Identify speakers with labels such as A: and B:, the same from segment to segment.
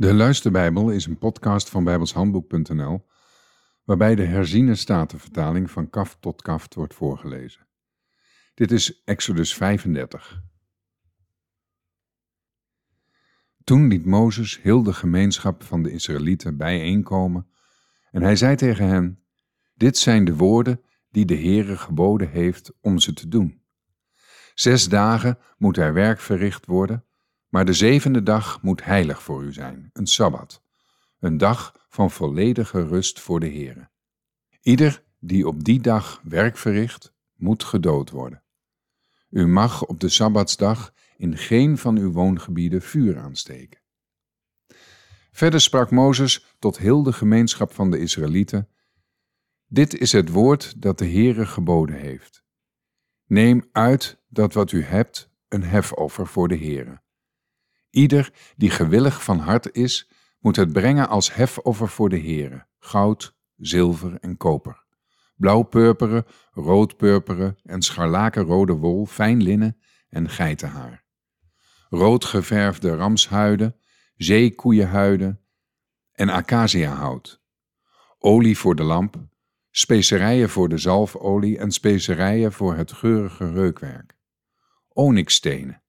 A: De Luisterbijbel is een podcast van bijbelshandboek.nl waarbij de herziene statenvertaling van kaft tot kaft wordt voorgelezen. Dit is Exodus 35. Toen liet Mozes heel de gemeenschap van de Israëlieten bijeenkomen en hij zei tegen hen, dit zijn de woorden die de Heere geboden heeft om ze te doen. Zes dagen moet er werk verricht worden maar de zevende dag moet heilig voor u zijn, een sabbat, een dag van volledige rust voor de Heere. Ieder die op die dag werk verricht, moet gedood worden. U mag op de sabbatsdag in geen van uw woongebieden vuur aansteken. Verder sprak Mozes tot heel de gemeenschap van de Israëlieten: Dit is het woord dat de Heere geboden heeft. Neem uit dat wat u hebt een hefoffer voor de Heere. Ieder die gewillig van hart is, moet het brengen als hefoffer voor de Heere, goud, zilver en koper. Blauwpurperen, roodpurperen en scharlakenrode wol, fijn linnen en geitenhaar. Roodgeverfde ramshuiden, zeekoeienhuiden en acaciahout. Olie voor de lamp, specerijen voor de zalfolie en specerijen voor het geurige reukwerk. Onyxstenen,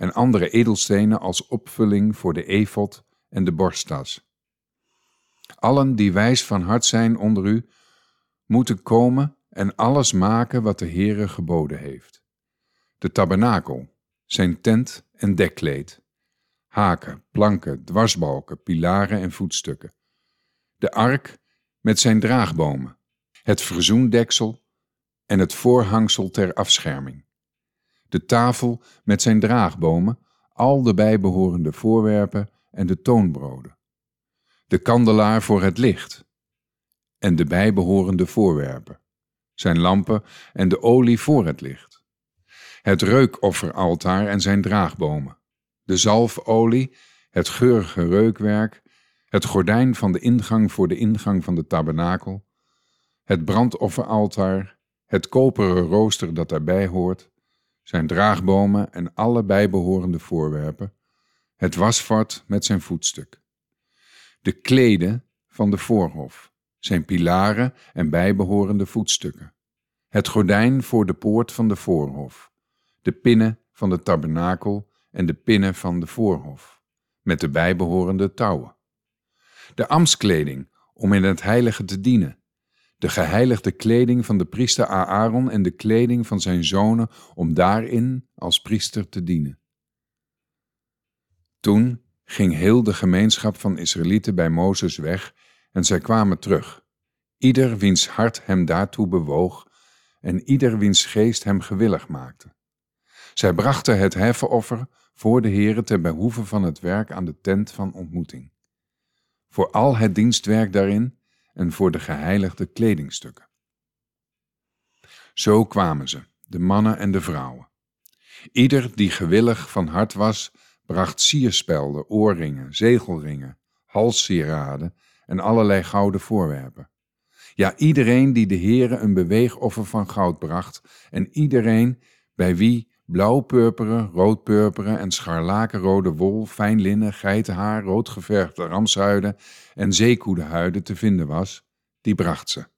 A: en andere edelstenen als opvulling voor de efot en de borsttas. Allen die wijs van hart zijn onder u, moeten komen en alles maken wat de Heere geboden heeft. De tabernakel, zijn tent en dekkleed, haken, planken, dwarsbalken, pilaren en voetstukken. De ark met zijn draagbomen, het verzoendeksel en het voorhangsel ter afscherming de tafel met zijn draagbomen, al de bijbehorende voorwerpen en de toonbroden, de kandelaar voor het licht en de bijbehorende voorwerpen, zijn lampen en de olie voor het licht, het reukofferaltaar en zijn draagbomen, de zalfolie, het geurige reukwerk, het gordijn van de ingang voor de ingang van de tabernakel, het brandofferaltaar, het koperen rooster dat daarbij hoort, zijn draagbomen en alle bijbehorende voorwerpen, het wasvat met zijn voetstuk, de kleden van de voorhof, zijn pilaren en bijbehorende voetstukken, het gordijn voor de poort van de voorhof, de pinnen van de tabernakel en de pinnen van de voorhof, met de bijbehorende touwen, de ambtskleding om in het heilige te dienen, de geheiligde kleding van de priester Aaron en de kleding van zijn zonen om daarin als priester te dienen. Toen ging heel de gemeenschap van Israëlieten bij Mozes weg en zij kwamen terug, ieder wiens hart hem daartoe bewoog en ieder wiens geest hem gewillig maakte. Zij brachten het heffenoffer voor de Heere ter behoeve van het werk aan de tent van ontmoeting. Voor al het dienstwerk daarin en voor de geheiligde kledingstukken. Zo kwamen ze, de mannen en de vrouwen. Ieder die gewillig van hart was, bracht sierspelden, oorringen, zegelringen, halssieraden en allerlei gouden voorwerpen. Ja, iedereen die de Heere een beweegoffer van goud bracht, en iedereen bij wie blauwpurperen, roodpurperen en scharlakenrode wol, fijn linnen, geitenhaar, roodgeverfde ramshuiden en zeekoedenhuiden te vinden was, die bracht ze.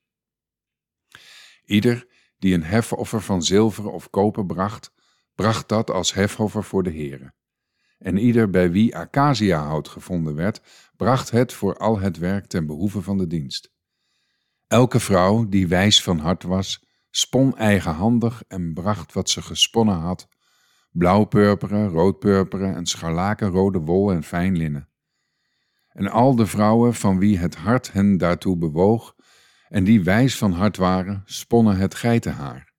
A: Ieder die een hefoffer van zilver of koper bracht, bracht dat als hefoffer voor de Heere. En ieder bij wie acaciahout gevonden werd, bracht het voor al het werk ten behoeve van de dienst. Elke vrouw die wijs van hart was, spon eigenhandig en bracht wat ze gesponnen had, blauwpurperen, roodpurperen en scharlakenrode wol en fijn linnen. En al de vrouwen van wie het hart hen daartoe bewoog en die wijs van hart waren, sponnen het geitenhaar.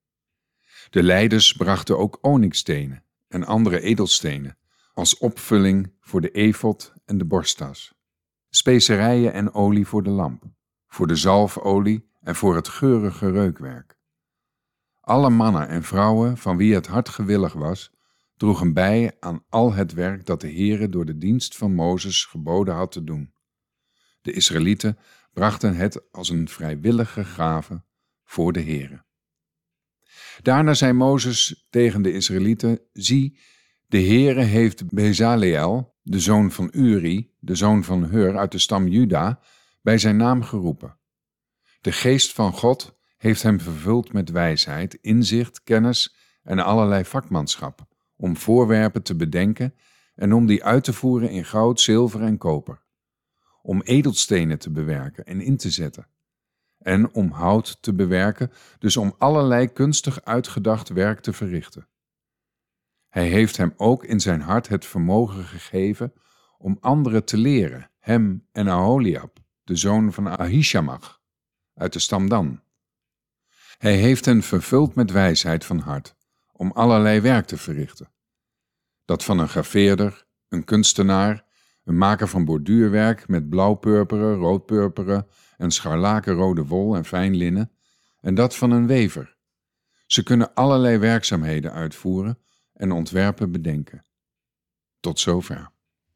A: De leiders brachten ook onyxstenen en andere edelstenen als opvulling voor de efot en de borsttas, specerijen en olie voor de lamp, voor de zalfolie en voor het geurige reukwerk. Alle mannen en vrouwen van wie het hart gewillig was, droegen bij aan al het werk dat de Heere door de dienst van Mozes geboden had te doen. De Israëlieten brachten het als een vrijwillige gave voor de Heere. Daarna zei Mozes tegen de Israëlieten: Zie, de Heere heeft Bezaleel, de zoon van Uri, de zoon van Hur uit de stam Juda, bij zijn naam geroepen. De geest van God heeft hem vervuld met wijsheid, inzicht, kennis en allerlei vakmanschap, om voorwerpen te bedenken en om die uit te voeren in goud, zilver en koper, om edelstenen te bewerken en in te zetten, en om hout te bewerken, dus om allerlei kunstig uitgedacht werk te verrichten. Hij heeft hem ook in zijn hart het vermogen gegeven om anderen te leren, hem en Aholiab, de zoon van Ahishamach, uit de stam Dan. Hij heeft hen vervuld met wijsheid van hart, om allerlei werk te verrichten. Dat van een graveerder, een kunstenaar, een maker van borduurwerk met blauwpurperen, roodpurperen en scharlakenrode wol en fijn linnen, en dat van een wever. Ze kunnen allerlei werkzaamheden uitvoeren en ontwerpen bedenken. Tot zover.